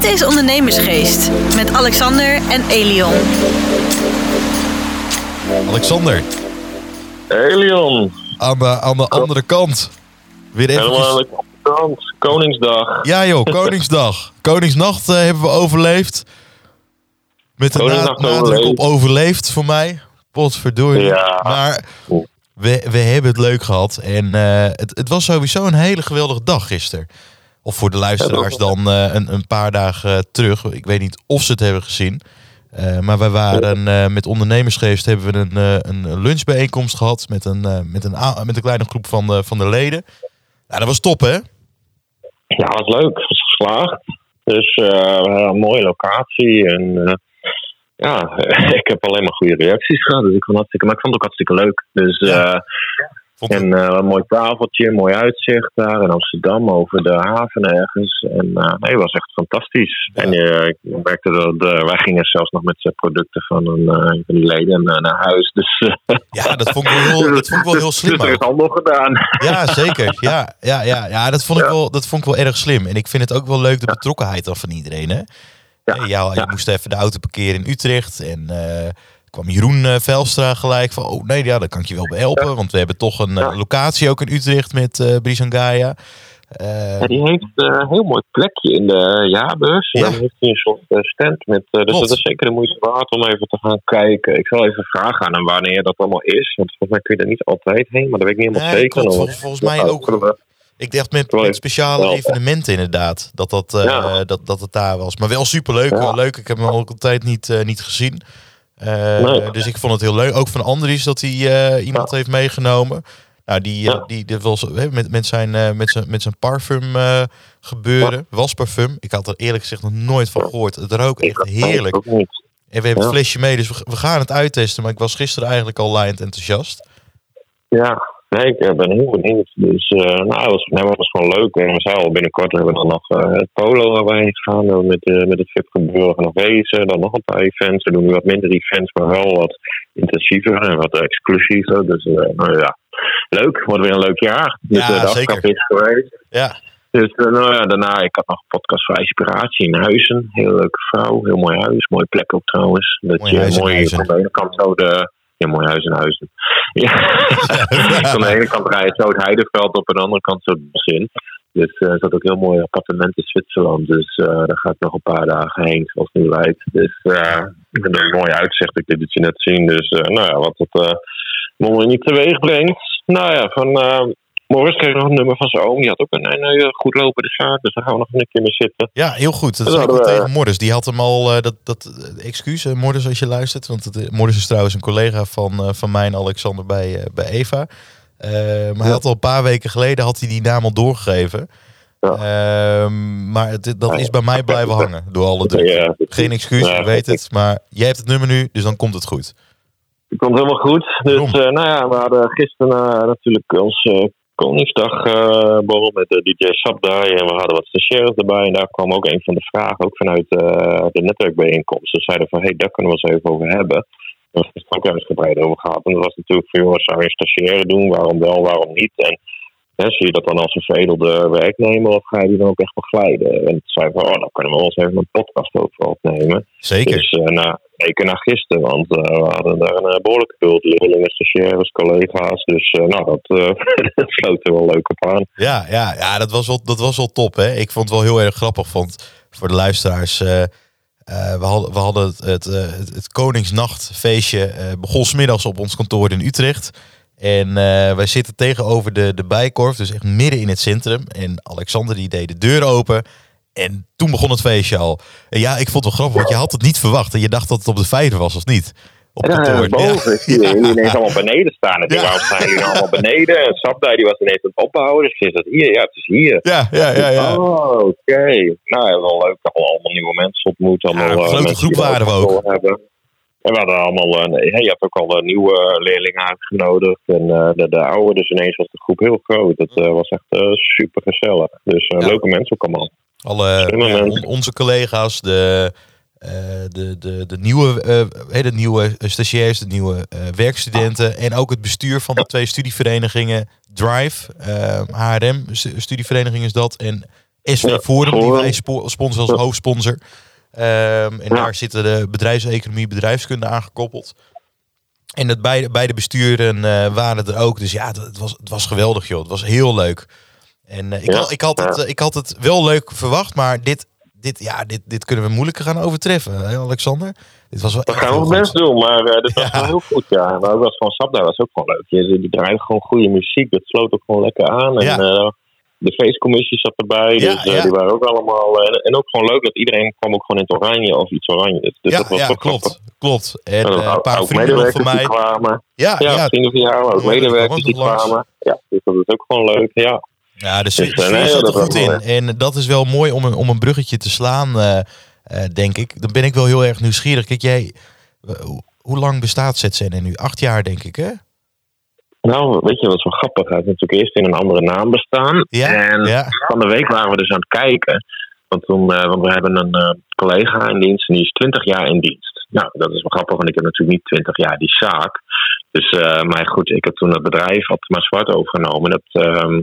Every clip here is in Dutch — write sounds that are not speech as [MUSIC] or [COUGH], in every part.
Dit is Ondernemersgeest met Alexander en Elion. Alexander, Elion, aan de, aan de andere kant. Weer helemaal aan even. de kant. Koningsdag. Ja joh, Koningsdag. [LAUGHS] Koningsnacht eh, hebben we overleefd. Met Koningsnacht nadruk overleefd. op overleefd voor mij. Potverdorie. Ja. Maar we, we hebben het leuk gehad. En eh, het, het was sowieso een hele geweldige dag gisteren. Of voor de luisteraars dan eh, een, een paar dagen eh, terug. Ik weet niet of ze het hebben gezien. Eh, maar wij waren met ondernemersgeest hebben we een, een lunchbijeenkomst gehad met een, met, een, met een kleine groep van de, van de leden. Dat was top hè? Ja, dat was leuk. Was geslaagd. Dus een mooie locatie. En ja, [LAUGHS] ik heb alleen maar goede reacties gehad. Dus ik vond het hartstikke, maar ik vond het ook hartstikke leuk. Dus. En eh, een mooi tafeltje, mooi uitzicht daar in Amsterdam over de haven ergens. En eh, nee, was echt fantastisch. Ja. En eh, ik merkte dat wij gingen zelfs nog met zijn producten van een van die leden naar huis. [LAUGHS] Dus Ja, dat vond ik wel heel, dat vond ik wel heel slim. [LAUGHS] Dus er is handel gedaan. Ja, zeker. Ja, ja, ja, ja dat, vond ik Ja. wel, dat vond ik wel erg slim. En ik vind het ook wel leuk de betrokkenheid dan van iedereen. Hè? Ja, jou- Je moest even de auto parkeren in Utrecht. En kwam Jeroen eh, Velstra gelijk van... Oh nee, ja, daar kan ik je wel bij helpen. Want we hebben toch een eh, Ja. locatie ook in Utrecht met Brisangaya. Ja, die heeft een heel mooi plekje in de jaarbeurs. En Ja. dan heeft hij een soort stand met. dus Klopt. dat is zeker de moeite waard om even te gaan kijken. Ik zal even vragen aan hem wanneer dat allemaal is. Want volgens mij kun je er niet altijd heen, maar dat weet ik niet helemaal Nee, zeker. klopt. Volgens mij ook. ik dacht met, speciale evenementen inderdaad. Dat, dat, dat, dat het daar was. Maar wel superleuk. Leuk. Ik heb hem al een tijd niet, niet gezien. Eh, Nee. Dus ik vond het heel leuk. Ook van Andries dat hij eh, iemand heeft meegenomen. Nou, die, eh, Ja. die, die was met, met, zijn, met, zijn, met zijn parfum eh, gebeuren. Wasparfum. Ik had er eerlijk gezegd nog nooit van gehoord. Het rook echt heerlijk. En we hebben het flesje mee, dus we, we gaan het uittesten. Maar ik was gisteren eigenlijk al laaiend enthousiast. Ja, nee, ik eh, ben heel benieuwd. Dus eh, nou, het was, nee, was gewoon leuk. En we zijn al binnenkort hebben we dan nog eh, het polo waar we heen gaan. Dan Met, met het VIP gebeuren nog wezen. Dan nog een paar events. We doen nu wat minder events, maar wel wat intensiever en wat exclusiever. Dus nou ja, leuk. Wordt weer een leuk jaar. Dus Ja, de aftrap is geweest. Ja, Dus nou ja, daarna, ik had nog een podcast voor inspiratie in Huizen. Heel leuke vrouw, heel mooi huis. Mooie plek ook trouwens. Dat Mooi je mooi van de ene kant zo de... Ja, mooi huis in Huizen. Ja. [LAUGHS] [LAUGHS] van de ene kant rij je zo het heideveld op en de andere kant zo het bos in. Dus eh, er zat ook heel mooi appartement in Zwitserland. Dus eh, daar ga ik nog een paar dagen heen, zoals het nu lijkt. Dus eh ik heb een mooi uitzicht. Ik liet het je net zien. Dus eh, nou ja, wat het uh, mooi niet teweeg brengt. Nou ja, van eh Morris kreeg nog een nummer van zijn oom. Die had ook een, een, eh, goed lopende zaak. Dus daar gaan we nog een keer mee zitten. Ja, heel goed. Dat Dat zei ik ook we- tegen Morris. Die had hem al, eh, dat, dat eh, excuus eh, Morris als je luistert. Want het, eh, Morris is trouwens een collega van, eh, van mij en Alexander bij, eh, bij Eva. Eh, maar hij had al een paar weken geleden had hij die naam al doorgegeven. Ja. Ehm, maar het, dat is bij mij blijven hangen door alle druk. Ja, Geen excuus, ik weet het. Maar jij hebt het nummer nu, dus dan komt het goed. Het komt helemaal goed. Dus eh, nou ja, we hadden gisteren eh, natuurlijk ons eh, Koningsdag eh, borrel met de DJ Sabdai. En we hadden wat stagiaires erbij. En daar kwam ook een van de vragen, ook vanuit eh, de netwerkbijeenkomst. Ze zeiden van, hé, hey, daar kunnen we eens even over hebben. Daar hebben het ook uitgebreid over gehad. En dat was natuurlijk van, jongens, zou je stagiaire doen? Waarom wel, waarom niet? En hè, zie je dat dan als een veredelde werknemer of ga je die dan ook echt begeleiden? En toen zei van, oh, dan kunnen we eens even een podcast over opnemen. Zeker. Dus uh, nou, zeker naar gisteren, want uh, we hadden daar een uh, behoorlijke bult leerlingen, stagiaires, collega's. Dus uh, nou, [LAUGHS] dat, sloot er wel leuk op aan. Ja, ja, ja dat, was wel, dat was wel top. Hè? Ik vond het wel heel erg grappig. Want voor de luisteraars. Uh, we hadden, we hadden het, het, Koningsnachtfeestje. begon smiddags op ons kantoor in Utrecht. En wij zitten tegenover de, de Bijkorf. Dus echt midden in het centrum. En Alexander die deed de deur open. En toen begon het feestje al. En ja, ik vond het wel grappig, want je had het niet verwacht. En je dacht dat het op de vijver was, of niet? Op ja, kantoor. boven. Ja. Zie je [LAUGHS] ineens allemaal beneden staan. En ja. waarom staan jullie allemaal beneden? [LAUGHS] En Sabdai die was ineens aan het opbouwen. Dus is dat hier? Ja, het is hier. Ja, ja, ja. ja. Oh, oké. Okay. Nou, wel leuk. Allemaal nieuwe mensen ontmoet. Allemaal, ja, een grote groep waren we ook. Hebben. En we hadden allemaal, uh, je had ook al uh, nieuwe leerlingen uitgenodigd. En uh, de, de oude, dus ineens was de groep heel groot. Het was echt super gezellig. Dus ja. leuke mensen ook allemaal. Alle ja, onze collega's, de, uh, de, de, de, nieuwe, uh, de nieuwe stagiairs, de nieuwe uh, werkstudenten en ook het bestuur van de twee studieverenigingen Drive, HRM studievereniging is dat en SV Ja, Forum, die wij spo- sponsoren als hoofdsponsor. Ehm, en daar zitten de bedrijfseconomie, bedrijfskunde aangekoppeld. En dat beide, beide besturen eh, waren er ook. Dus ja, het was, het was geweldig, joh. Het was heel leuk. En eh, ik, had, ik, had het, eh, ik had het wel leuk verwacht, maar dit, dit, ja, dit, dit kunnen we moeilijker gaan overtreffen, hè, Alexander. Dit was wel We echt gaan goed. best doen, maar dit was Ja. wel heel goed, ja. Maar ook was gewoon Sabda was ook gewoon leuk. Je, die draaide gewoon goede muziek. Dat sloot ook gewoon lekker aan. En Ja. de feestcommissie zat erbij. Ja, dus die waren ook allemaal... en, en ook gewoon leuk dat iedereen kwam ook gewoon in het oranje of iets oranje. Dus, Ja, dat was ja grappig. klopt. Klopt. En En een paar vrienden van mij. kwamen. Ja, Ja, vrienden van jou, ook medewerkers die kwamen. Ja, dus dat is ook gewoon leuk. Ja, Ja, de sfeer, Dus, sfeer zat er goed in. En dat is wel mooi om een, om een bruggetje te slaan, eh, eh, denk ik. Dan ben ik wel heel erg nieuwsgierig. Kijk, jij, eh, hoe, lang bestaat ZZN nu? Acht jaar, denk ik, hè? Nou, weet je wat zo grappig? Hij heeft natuurlijk eerst in een andere naam bestaan. Ja, en ja. van de week waren we dus aan het kijken. Want, toen, want we hebben een collega in dienst en die is 20 jaar in dienst. Nou, dat is wel grappig, want ik heb natuurlijk niet 20 jaar die zaak. Dus, maar goed, ik heb toen het bedrijf had maar zwart overgenomen. Dat ehm,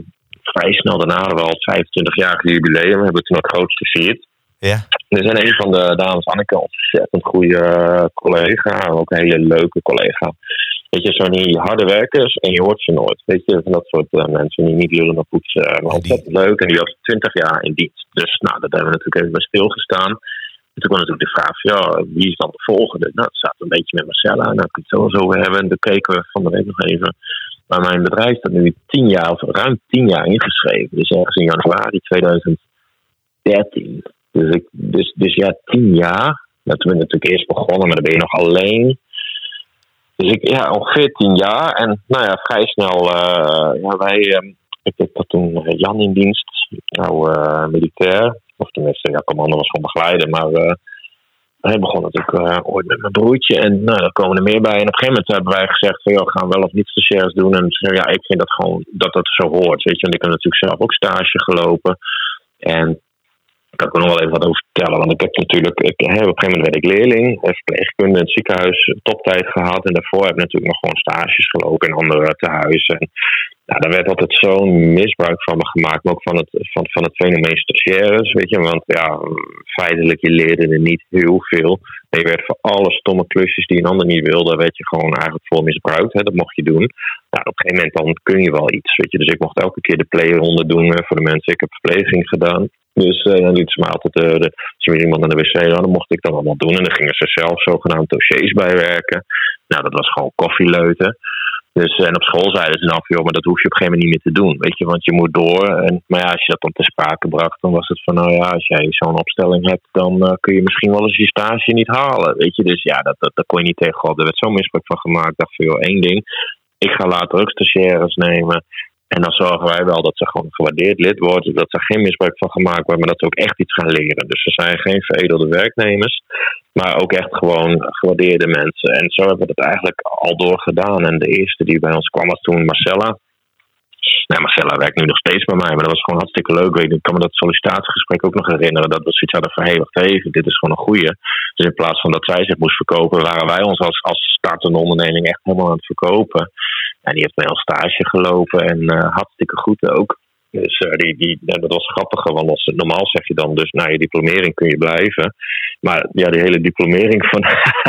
vrij snel daarna hadden we al het 25-jarige jubileum. We hebben toen ook groot gevierd. Ja, Er zijn een van de dames, Anneke, een ontzettend goede eh, collega. Ook een hele leuke collega. Weet je, zo'n die harde werkers en je hoort ze nooit. Weet je, van dat soort eh, mensen die niet lullen of poetsen. Maar die- ontzettend leuk. En die was 20 jaar in dienst. Dus nou, dat hebben we natuurlijk even bij stilgestaan. En toen kwam natuurlijk de vraag van, ja, wie is dan de volgende? Nou, het staat een beetje met Marcella. Nou, ik het zo over hebben. En toen keken we van de week nog even. Maar mijn bedrijf staat nu 10 jaar, of ruim 10 jaar ingeschreven. Dus ergens in januari 2013. Dus, ik, dus, dus ja, 10 jaar. Ben ik natuurlijk eerst begonnen, maar dan ben je nog alleen. Dus ik, ja, ongeveer 10 jaar. En nou ja, vrij snel, eh, ja, wij, eh, ik had toen eh, Jan in dienst, nou eh, militair. Of tenminste, ja, commando was gewoon begeleider, maar hij begon natuurlijk eh, ooit met mijn broertje. En nou, daar komen er meer bij. En op een gegeven moment hebben wij gezegd van, joh, gaan we wel of niet stagiairs doen. En ja, ik vind dat gewoon, dat dat zo hoort. Weet je, want ik heb natuurlijk zelf ook stage gelopen. En daar kan ik nog wel even wat over vertellen. Want ik heb natuurlijk, ik, op een gegeven moment werd ik leerling, verpleegkunde in het ziekenhuis, toptijd gehad. En daarvoor heb ik natuurlijk nog gewoon stages gelopen in andere tehuizen. En nou, daar werd altijd zo'n misbruik van me gemaakt, maar ook van het, van, van het fenomeen stagiaires, weet je. Want ja, feitelijk, je leerde er niet heel veel. Je werd voor alle stomme klusjes die een ander niet wilde, werd je gewoon eigenlijk voor misbruikt. Hè. Dat mocht je doen. Nou, op een gegeven moment dan kun je wel iets, weet je. Dus ik mocht elke keer de playronde doen voor de mensen. Ik heb verpleging gedaan. Dus eh, dan lieten ze me altijd, eh, de, er iemand aan de wc had, dan mocht ik dat allemaal doen. En dan gingen ze zelf zogenaamd dossiers bijwerken. Nou, dat was gewoon koffieleuten. Dus, en op school zeiden ze dan van, joh, maar dat hoef je op een gegeven moment niet meer te doen. Weet je, want je moet door. En, maar ja, als je dat dan te sprake bracht, dan was het van, nou ja, als jij zo'n opstelling hebt, dan eh, kun je misschien wel eens je stage niet halen. Weet je, dus ja, dat, dat, dat kon je niet tegen God. Er werd zo'n misbruik van gemaakt. Ik dacht van, joh, één ding. Ik ga later ook stagiaires nemen. En dan zorgen wij wel dat ze gewoon gewaardeerd lid worden. Dat er geen misbruik van gemaakt wordt, maar dat ze ook echt iets gaan leren. Dus ze zijn geen veredelde werknemers, maar ook echt gewoon gewaardeerde mensen. En zo hebben we dat eigenlijk al door gedaan. En de eerste die bij ons kwam was toen Marcella. Nou, Marcella werkt nu nog steeds bij mij, maar dat was gewoon hartstikke leuk. Ik kan me dat sollicitatiegesprek ook nog herinneren. Dat we zoiets hadden van, hé, dit is gewoon een goeie. Dus in plaats van dat zij zich moest verkopen, waren wij ons als, als startende onderneming echt helemaal aan het verkopen. En die heeft bij ons stage gelopen en eh, hartstikke goed ook. Dus eh, die, die, dat was grappiger, want als, normaal zeg je dan dus na je diplomering kun je blijven. Maar ja, die hele diplomering van,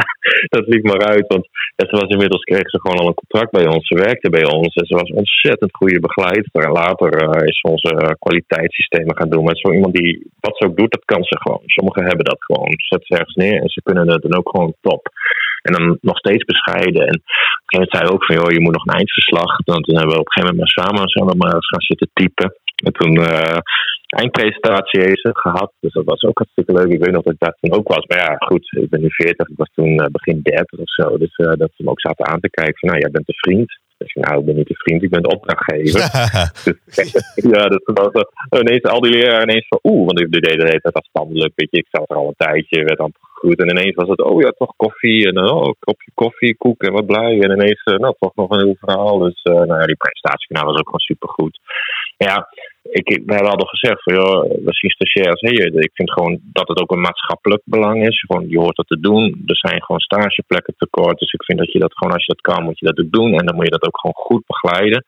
[LAUGHS] dat liep maar uit. Want ja, was inmiddels kreeg ze gewoon al een contract bij ons. Ze werkte bij ons en ze was ontzettend goede begeleidster. En later eh, is ze onze kwaliteitssystemen gaan doen. Maar zo iemand die wat ze ook doet, dat kan ze gewoon. Sommigen hebben dat gewoon. Zet ze ergens neer en ze kunnen het dan ook gewoon top. En dan nog steeds bescheiden. En op een gegeven moment zei hij ook van, joh, je moet nog een eindverslag. Dan hebben we op een gegeven moment maar samen zo nog maar gaan zitten typen. En toen uh, eindpresentatie heeft ze gehad. Dus dat was ook hartstikke leuk. Ik weet nog dat ik daar toen ook was. Maar ja, goed, ik ben nu 40. Ik was toen uh, begin 30 of zo. Dus uh, dat ze me ook zaten aan te kijken van, nou, jij bent een vriend. Dus nou, ik ben niet een vriend, ik ben de opdrachtgever. [LAUGHS] dus, [LAUGHS] ja, dat was uh, ineens al die leraren ineens van, oeh, want ik deed de hele tijd afstandelijk. Weet je, ik zat er al een tijdje, werd dan goed. En ineens was het, oh ja, toch koffie. En oh, een kopje koffie, koek en wat blij. En ineens, uh, nou, toch nog een heel verhaal. Dus uh, nou ja, die presentatie was ook gewoon supergoed. Ja, ik, we hebben al gezegd van, joh, stagiairs. Hey, ik vind gewoon dat het ook een maatschappelijk belang is. Gewoon, je hoort dat te doen. Er zijn gewoon stageplekken tekort. Dus ik vind dat je dat gewoon, als je dat kan, moet je dat ook doen. En dan moet je dat ook gewoon goed begeleiden.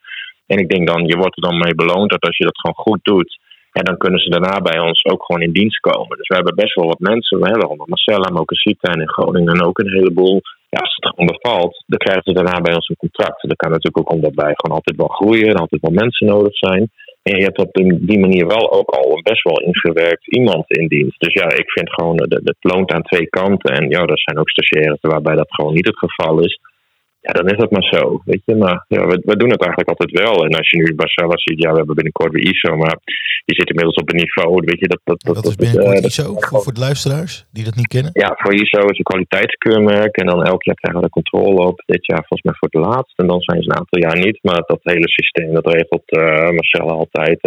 En ik denk dan, je wordt er dan mee beloond dat als je dat gewoon goed doet. En dan kunnen ze daarna bij ons ook gewoon in dienst komen. Dus we hebben best wel wat mensen. We hebben onder Marcella, maar ook in Sita en in Groningen en ook een heleboel. Ja, als het gewoon bevalt, dan krijgen ze daarna bij ons een contract. Dat kan natuurlijk ook omdat wij gewoon altijd wel groeien en altijd wel mensen nodig zijn. En je hebt op die manier wel ook al best wel ingewerkt iemand in dienst. Dus ja, ik vind gewoon, dat het loont aan twee kanten. En ja, er zijn ook stagiaires waarbij dat gewoon niet het geval is ja, dan is dat maar zo. Weet je, maar ja, we, we doen het eigenlijk altijd wel. En als je nu Barcella ziet, ja, we hebben binnenkort weer ISO, maar die zit inmiddels op een niveau. Weet je, dat, dat, dat, dat is binnenkort uh, ISO voor, voor de luisteraars die dat niet kennen? Ja, voor ISO is een kwaliteitskeurmerk. En dan elk jaar krijgen we de controle op. Dit jaar volgens mij voor het laatst. En dan zijn ze een aantal jaar niet. Maar dat hele systeem, dat regelt uh, Marcella altijd.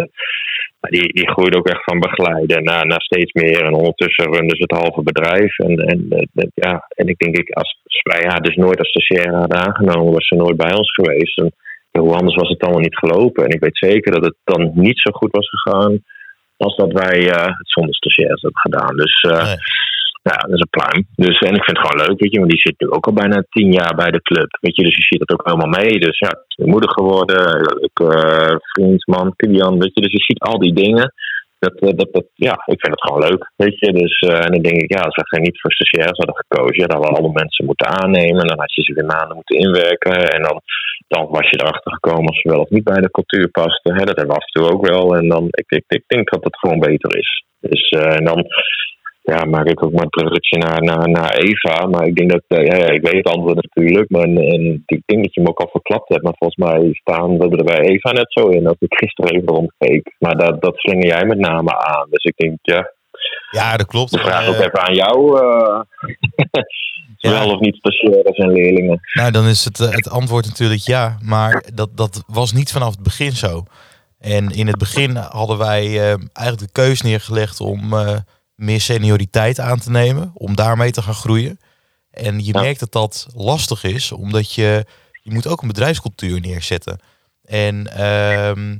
Die, die groeit ook echt van begeleiden naar, naar steeds meer. En ondertussen runnen ze het halve bedrijf. En, en, ja, en ik denk, ik, als wij haar dus nooit als stagiaire hadden aangenomen, was ze nooit bij ons geweest. En hoe anders was het allemaal niet gelopen. En ik weet zeker dat het dan niet zo goed was gegaan als dat wij uh, het zonder stagiaires hadden gedaan. Dus uh. Ja, dat is een pluim. Dus, en ik vind het gewoon leuk, weet je, want die zit nu ook al bijna tien jaar bij de club. Weet je, dus je ziet dat ook helemaal mee. Dus ja, moeder geworden, ik, uh, vriend, man, Kilian, weet je, dus je ziet al die dingen. Dat, dat, dat, ja, ik vind het gewoon leuk, weet je. Dus, uh, en dan denk ik, ja, als we niet voor stagiaires hadden gekozen, ja, dan hadden we alle mensen moeten aannemen. En dan had je ze weer maanden moeten inwerken. En dan, dan was je erachter gekomen of ze wel of niet bij de cultuur pasten. Hè, dat hebben we af en toe ook wel. En dan, ik, ik, ik denk dat het gewoon beter is. Dus, en dan, ja, maak ik ook maar een bruggetje naar, naar, naar Eva. Maar ik denk dat, uh, ja, ik weet het antwoord natuurlijk. Maar en, en ik denk dat je hem ook al verklapt hebt. Maar volgens mij staan we er bij Eva net zo in. Dat ik gisteren even rondkeek. Maar dat, dat slinger jij met name aan. Dus ik denk, ja. Ja, dat klopt. Ik vraag ook even aan jou. Uh, [LAUGHS] ja. Wel of niet stagiaires en leerlingen. Nou, dan is het, het antwoord natuurlijk ja. Maar dat, dat was niet vanaf het begin zo. En in het begin hadden wij eigenlijk de keus neergelegd om meer senioriteit aan te nemen, om daarmee te gaan groeien. En je ja. merkt dat dat lastig is, omdat je, je moet ook een bedrijfscultuur neerzetten. En uh,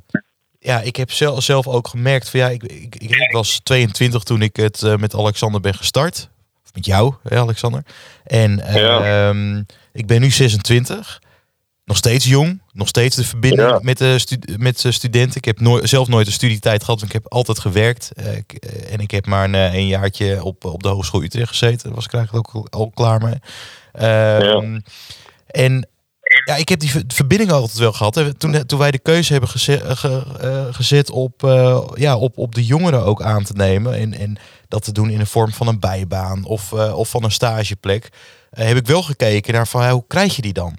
ja, ik heb zelf, zelf ook gemerkt van ja, ik, ik, ik was 22 toen ik het uh, met Alexander ben gestart. Of met jou, hè, Alexander. En ja. um, ik ben nu 26 nog steeds jong, nog steeds de verbinding ja. met, de stu met de studenten. Ik heb nooit, zelf nooit een studietijd gehad, want ik heb altijd gewerkt. Uh, ik, uh, en ik heb maar een, een, jaartje op, op de Hogeschool Utrecht gezeten. Daar was ik eigenlijk ook al klaar mee. Uh, ja. En ja, ik heb die verbinding altijd wel gehad. Hè. Toen, toen wij de keuze hebben gezet, ge, gezet op, ja, op, op de jongeren ook aan te nemen. En, en dat te doen in de vorm van een bijbaan of, of van een stageplek. heb ik wel gekeken naar van hoe krijg je die dan?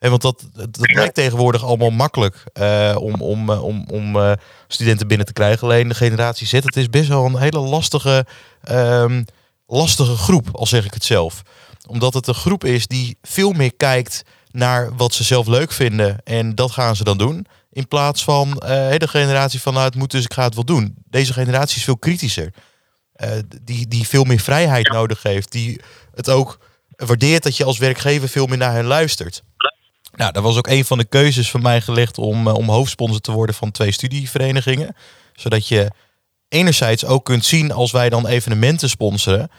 En want dat, dat lijkt tegenwoordig allemaal makkelijk uh, om, om, om, om uh, studenten binnen te krijgen. Alleen de generatie Z, het is best wel een hele lastige, um, lastige groep, al zeg ik het zelf. Omdat het een groep is die veel meer kijkt naar wat ze zelf leuk vinden. En dat gaan ze dan doen. In plaats van uh, de generatie van nou het moet dus ik ga het wel doen. Deze generatie is veel kritischer. die, die veel meer vrijheid nodig heeft. Die het ook waardeert dat je als werkgever veel meer naar hen luistert. Nou, dat was ook een van de keuzes van mij gelegd om, uh, om hoofdsponsor te worden van twee studieverenigingen. Zodat je enerzijds ook kunt zien als wij dan evenementen sponsoren.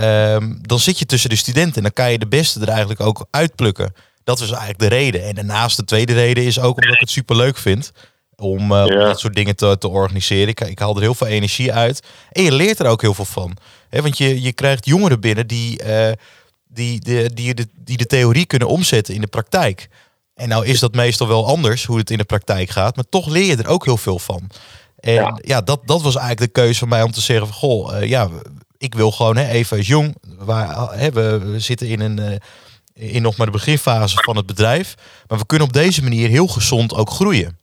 Um, dan zit je tussen de studenten en dan kan je de beste er eigenlijk ook uitplukken. Dat was eigenlijk de reden. En daarnaast de tweede reden is ook omdat ik het super leuk vind. Om, uh, ja. om dat soort dingen te, te organiseren. Ik, ik haal er heel veel energie uit. En je leert er ook heel veel van. He, want je, je krijgt jongeren binnen die, uh, die, de, die, de, die de theorie kunnen omzetten in de praktijk. En nou is dat meestal wel anders hoe het in de praktijk gaat, maar toch leer je er ook heel veel van. En ja, ja dat, dat was eigenlijk de keuze van mij om te zeggen van goh, uh, ja, ik wil gewoon hè, even jong, waar, hè, we, we zitten in een uh, in nog maar de beginfase van het bedrijf, maar we kunnen op deze manier heel gezond ook groeien.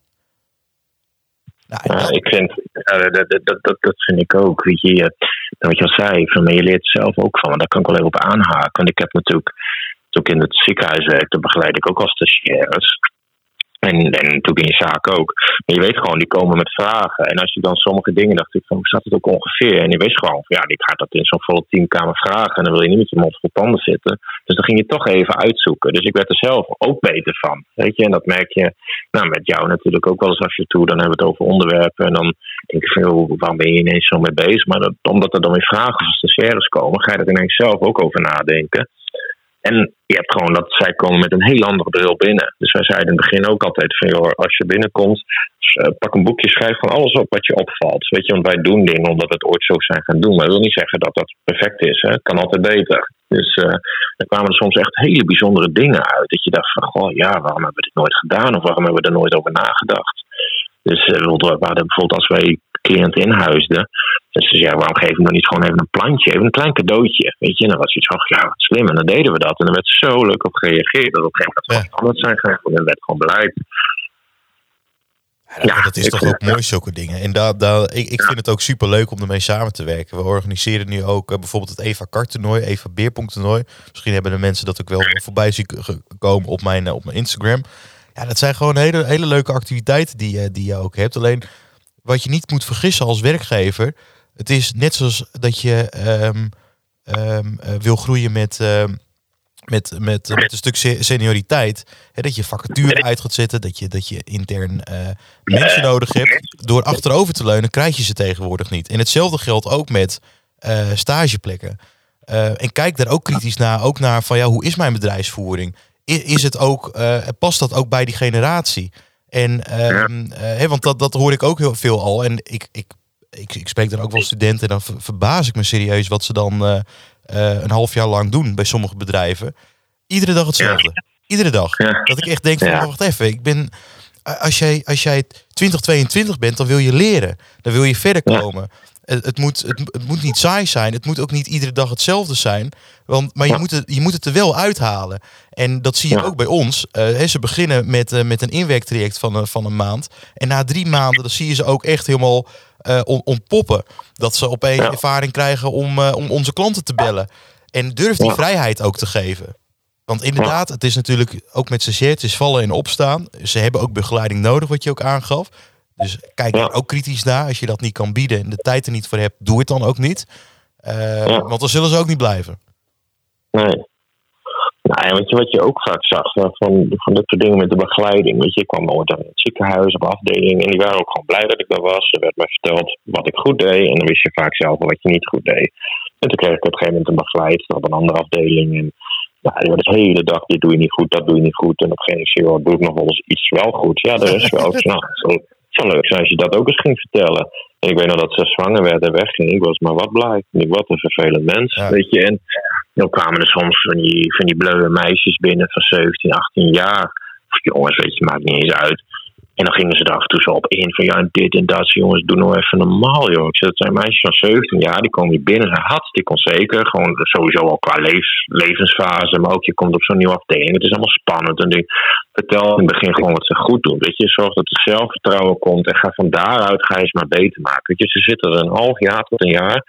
Nou, ja, dat... ik vind, dat, dat, dat, dat vind ik ook. Weet je, wat je al zei, van, je leert zelf ook van. Daar kan ik wel even op aanhaken. Want ik heb natuurlijk ook in het ziekenhuis werkte, begeleid ik ook als stagiaires. En, en natuurlijk in je zaak ook. Maar je weet gewoon, die komen met vragen. En als je dan sommige dingen dacht ik van, hoe staat het ook ongeveer? En je wist gewoon, ja, die gaat dat in zo'n volle teamkamer vragen. En dan wil je niet met je mond vol tanden zitten. Dus dan ging je toch even uitzoeken. Dus ik werd er zelf ook beter van. Weet je, en dat merk je nou, met jou natuurlijk ook wel eens af je toe. Dan hebben we het over onderwerpen. En dan denk ik van, waarom ben je ineens zo mee bezig? Maar dat, omdat er dan weer vragen van stagiaires komen, ga je er ineens zelf ook over nadenken. En je hebt gewoon dat zij komen met een heel andere bril binnen. Dus wij zeiden in het begin ook altijd van joh, als je binnenkomt, uh, pak een boekje, schrijf van alles op wat je opvalt. Weet je, want wij doen dingen omdat we het ooit zo zijn gaan doen. Maar dat wil niet zeggen dat dat perfect is. Hè. Het kan altijd beter. Dus uh, er kwamen er soms echt hele bijzondere dingen uit. Dat je dacht van, goh, ja, waarom hebben we dit nooit gedaan? Of waarom hebben we er nooit over nagedacht? Dus uh, bijvoorbeeld als wij cliënt inhuisden. Dus ze zeggen, waarom geven we dan niet gewoon even een plantje, even een klein cadeautje? Weet je, en dan was iets van, ja, wat slim. En dan deden we dat. En dan werd zo leuk op gereageerd. Dat op een gegeven moment ja. anders zijn gegaan. En werd gewoon beleid. Ja, dat is toch ook mooi, zulke dingen. En daar, daar, ik, ik vind het ook super leuk om ermee samen te werken. We organiseren nu ook uh, bijvoorbeeld het Eva Kart toernooi, Eva Beerpong toernooi. Misschien hebben de mensen dat ook wel voorbij zien komen op mijn, op mijn Instagram. Ja, dat zijn gewoon hele, hele leuke activiteiten die, die je ook hebt. Alleen wat je niet moet vergissen als werkgever. Het is net zoals dat je um, um, wil groeien met, uh, met, met, met een stuk senioriteit. Hè, dat je vacature uit gaat zetten. Dat je, dat je intern uh, mensen nodig hebt. Door achterover te leunen krijg je ze tegenwoordig niet. En hetzelfde geldt ook met stageplekken. en kijk daar ook kritisch naar. Ook naar van ja, hoe is mijn bedrijfsvoering? Is, is het ook, past dat ook bij die generatie? En, um, ja. want dat, dat hoor ik ook heel veel al. En ik, ik, ik, ik spreek dan ook wel studenten en dan verbaas ik me serieus wat ze dan uh, uh, een half jaar lang doen bij sommige bedrijven. Iedere dag hetzelfde. Ja. Iedere dag. Ja. Dat ik echt denk van, wacht even, ik ben... Als jij, als jij 2022 bent, dan wil je leren. Dan wil je verder komen. Het, het, moet, het, het, moet niet saai zijn. Het moet ook niet iedere dag hetzelfde zijn. Want, maar je, moet het, je moet het er wel uithalen. En dat zie je ook bij ons. Uh, ze beginnen met, uh, met een inwerktraject van, uh, van een maand. En na drie maanden dan zie je ze ook echt helemaal ontpoppen. Dat ze opeens ja. ervaring krijgen om, om onze klanten te bellen. En durf die vrijheid ook te geven. Want inderdaad, het is natuurlijk ook met stagiaires, het is vallen en opstaan. Ze hebben ook begeleiding nodig, wat je ook aangaf. Dus kijk er ook kritisch naar. Als je dat niet kan bieden en de tijd er niet voor hebt, doe het dan ook niet. Want dan zullen ze ook niet blijven. Nee. Nou ja, weet je, wat je ook vaak zag van, van dit soort dingen met de begeleiding. Weet je, ik kwam ooit aan het ziekenhuis op afdeling en die waren ook gewoon blij dat ik daar was. Er werd me verteld wat ik goed deed en dan wist je vaak zelf wat je niet goed deed. En toen kreeg ik op een gegeven moment een begeleidster op een andere afdeling. En ja, die was de hele dag, dit doe je niet goed, dat doe je niet goed. En op een gegeven moment, doe ik nog wel eens iets wel goed. Ja, dat is wel. [LAUGHS] nou, zou leuk zijn als je dat ook eens ging vertellen. En ik weet nog dat ze zwanger werd en wegging. Ik was maar wat blij. Ik wat een vervelend mens, ja. weet je. En dan kwamen er soms van die, van die bleuwe meisjes binnen van 17, 18 jaar. Of jongens, weet je, maakt niet eens uit. En dan gingen ze er af en toe zo op in van ja, dit en dat. Jongens, doe nou even normaal, joh. Ik zei, dat zijn meisjes van 17 jaar, die komen hier binnen, zijn hartstikke onzeker. Gewoon sowieso al qua levens, levensfase, maar ook je komt op zo'n nieuwe afdeling. Het is allemaal spannend. En ik vertel in het begin gewoon wat ze goed doen. Weet je, zorg dat er zelfvertrouwen komt en ga van daaruit ga je eens maar beter maken. Weet je, ze zitten er een half jaar tot een jaar.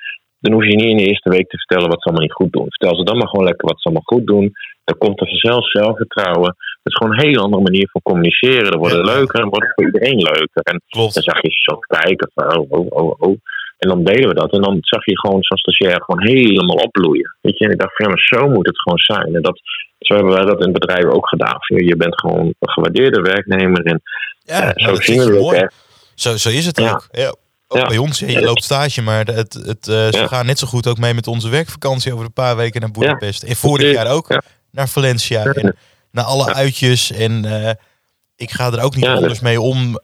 Dan hoef je niet in de eerste week te vertellen wat ze allemaal niet goed doen. Vertel ze dan maar gewoon lekker wat ze allemaal goed doen. Dan komt er vanzelf zelfvertrouwen. Het is gewoon een hele andere manier van communiceren. Dan wordt het leuker en wordt het voor iedereen leuker. En Klopt. dan zag je zo kijken van oh, oh, oh, oh. En dan deden we dat. En dan zag je gewoon zo'n stagiair gewoon helemaal opbloeien. Weet je, en ik dacht ja, maar zo moet het gewoon zijn. En dat, zo hebben wij dat in bedrijven ook gedaan. Je bent gewoon een gewaardeerde werknemer. En ja, uh, zo zien we het echt. Zo, zo is het ja. ook. Ja. Ook ja. bij ons, je loopt stage, maar het, het, uh, ze gaan net zo goed ook mee met onze werkvakantie over een paar weken naar Boedapest. En vorig jaar ook naar Valencia. En naar alle uitjes. En uh, ik ga er ook niet anders mee om.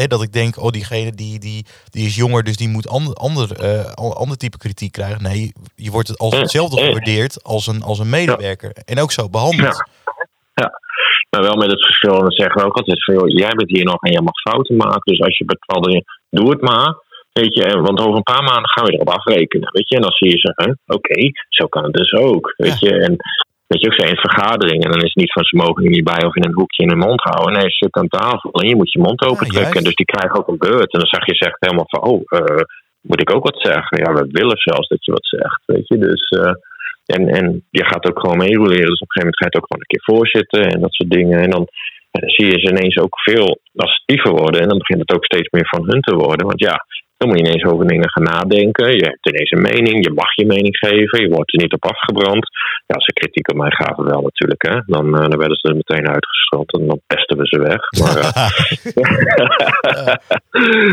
Hè, dat ik denk, oh, diegene die, die, die is jonger, dus die moet ander, ander, uh, ander type kritiek krijgen. Nee, je wordt het als hetzelfde gewaardeerd als een, als een medewerker. En ook zo behandeld. Ja. Maar wel met het verschil, dat zeggen we ook altijd veel. Jij bent hier nog en jij mag fouten maken. Dus als je bepaalde, doe het maar. Weet je, want over een paar maanden gaan we erop afrekenen. Weet je, en dan zie je ze, oké, okay, zo kan het dus ook. Weet ja. je, en Weet je, ook zijn in vergaderingen. En dan is het niet van ze mogen er niet bij of in een hoekje in hun mond houden. Nee, ze zitten aan tafel en je moet je mond open trekken. Ja, dus die krijgen ook een beurt. En dan zag je zegt helemaal van, oh, uh, moet ik ook wat zeggen? Ja, we willen zelfs dat je wat zegt. Weet je, dus. Uh, en, en je gaat ook gewoon meeroleren. Dus op een gegeven moment ga je het ook gewoon een keer voorzitten en dat soort dingen. En dan, en dan zie je ze ineens ook veel assertiever worden. En dan begint het ook steeds meer van hun te worden. Want ja, Dan moet je ineens over dingen gaan nadenken. Je hebt ineens een mening, je mag je mening geven, je wordt er niet op afgebrand. Ja, als ze kritiek op mij gaven wel natuurlijk, hè. Dan, uh, dan werden ze er meteen uitgestrald en dan pesten we ze weg. Maar,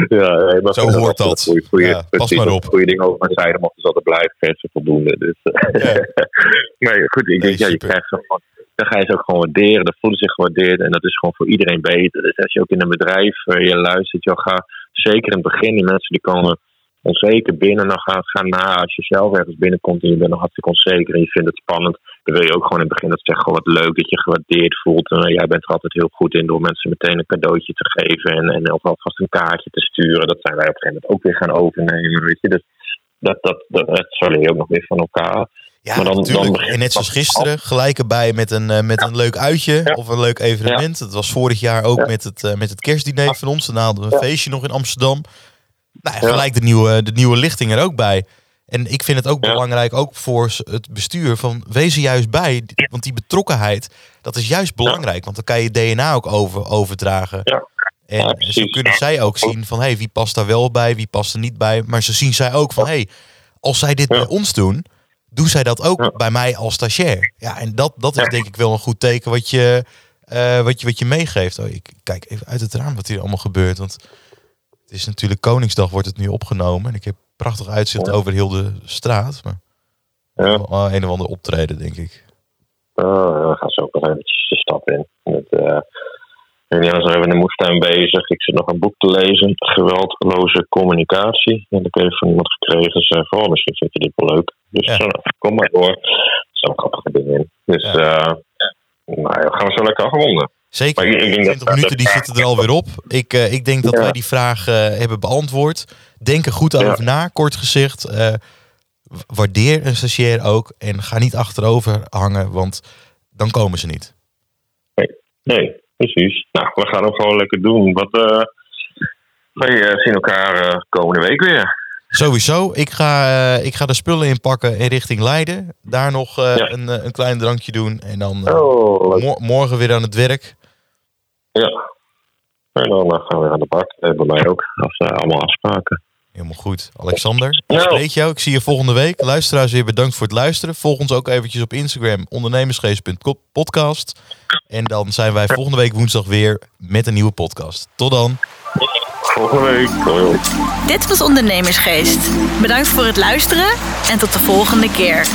[LAUGHS] ja, nee, maar Zo hoort dat. Goeie, goeie, ja, pas maar op. Goede dingen over mijn zijde mochten ze altijd blijven, voldoende. Dus, ja. [LAUGHS] nee, goed, ik denk, ja, je krijgt gewoon dan ga je ze ook gewoon waarderen. Dan voelen ze zich gewaardeerd en dat is gewoon voor iedereen beter. Dus als je ook in een bedrijf je luistert, joh, ga zeker in het begin, die mensen die komen onzeker binnen, dan gaan, gaan na als je zelf ergens binnenkomt en je bent nog hartstikke onzeker en je vindt het spannend, dan wil je ook gewoon in het begin dat zeggen, wat leuk dat je gewaardeerd voelt. En jij bent er altijd heel goed in door mensen meteen een cadeautje te geven en, en of alvast een kaartje te sturen. Dat zijn wij op een gegeven moment ook weer gaan overnemen, weet je. Dus dat, dat, dat, dat, ook nog weer van elkaar. Ja, maar dan, natuurlijk. Dan en net zoals gisteren, gelijk erbij met een, uh, met een leuk uitje of een leuk evenement. Het was vorig jaar ook met, het, uh, met het kerstdiner van ons. Daarna hadden we een feestje nog in Amsterdam. Nou, gelijk de nieuwe, de nieuwe lichting er ook bij. En ik vind het ook belangrijk, ook voor het bestuur, van wees er juist bij. Want die betrokkenheid, dat is juist belangrijk. Want dan kan je DNA ook over, overdragen. Ja. En zo kunnen zij ook zien van, hé, hey, wie past daar wel bij, wie past er niet bij. Maar zo zien zij ook van, hé, hey, als zij dit bij ons doen, doen zij dat ook bij mij als stagiair. Ja, en dat, dat is denk ik wel een goed teken wat je, uh, wat je, wat je meegeeft. Oh, ik kijk even uit het raam wat hier allemaal gebeurt. Want het is natuurlijk Koningsdag wordt het nu opgenomen. En ik heb prachtig uitzicht over heel de straat. Maar ja. een of ander optreden, denk ik. Uh, we gaan zo ook nog eventjes de stap in. Met, uh, en ja, zijn we in de moestuin bezig. Ik zit nog een boek te lezen. Geweldloze communicatie. En ik heb van iemand gekregen. Ze van, oh, misschien vind je dit wel leuk. Dus ja. kom maar door. Er staan grappige dingen in. Dus ja. uh, nou, gaan we zo lekker afronden. Zeker, maar ik, 20 minuten die zitten er alweer op. Ik, uh, ik denk dat wij die vraag hebben beantwoord. Denk er goed over na, kort gezegd. waardeer een stagiair ook. En ga niet achterover hangen, want dan komen ze niet. Nee, nee precies. Nou, we gaan ook gewoon lekker doen. Wat, uh, wij zien elkaar uh, komende week weer. Sowieso. Ik ga, ik ga de spullen inpakken in richting Leiden. Daar nog ja. een, een klein drankje doen. En dan oh, mo morgen weer aan het werk. Ja. En dan gaan we weer aan de bak. Bij mij ook. Als we allemaal afspraken. Helemaal goed. Alexander, ik spreek jou. Ik zie je volgende week. Luisteraars weer bedankt voor het luisteren. Volg ons ook eventjes op Instagram, ondernemersgeest.podcast. En dan zijn wij volgende week woensdag weer met een nieuwe podcast. Tot dan. Volgende week. Dit was Ondernemersgeest. Bedankt voor het luisteren en tot de volgende keer.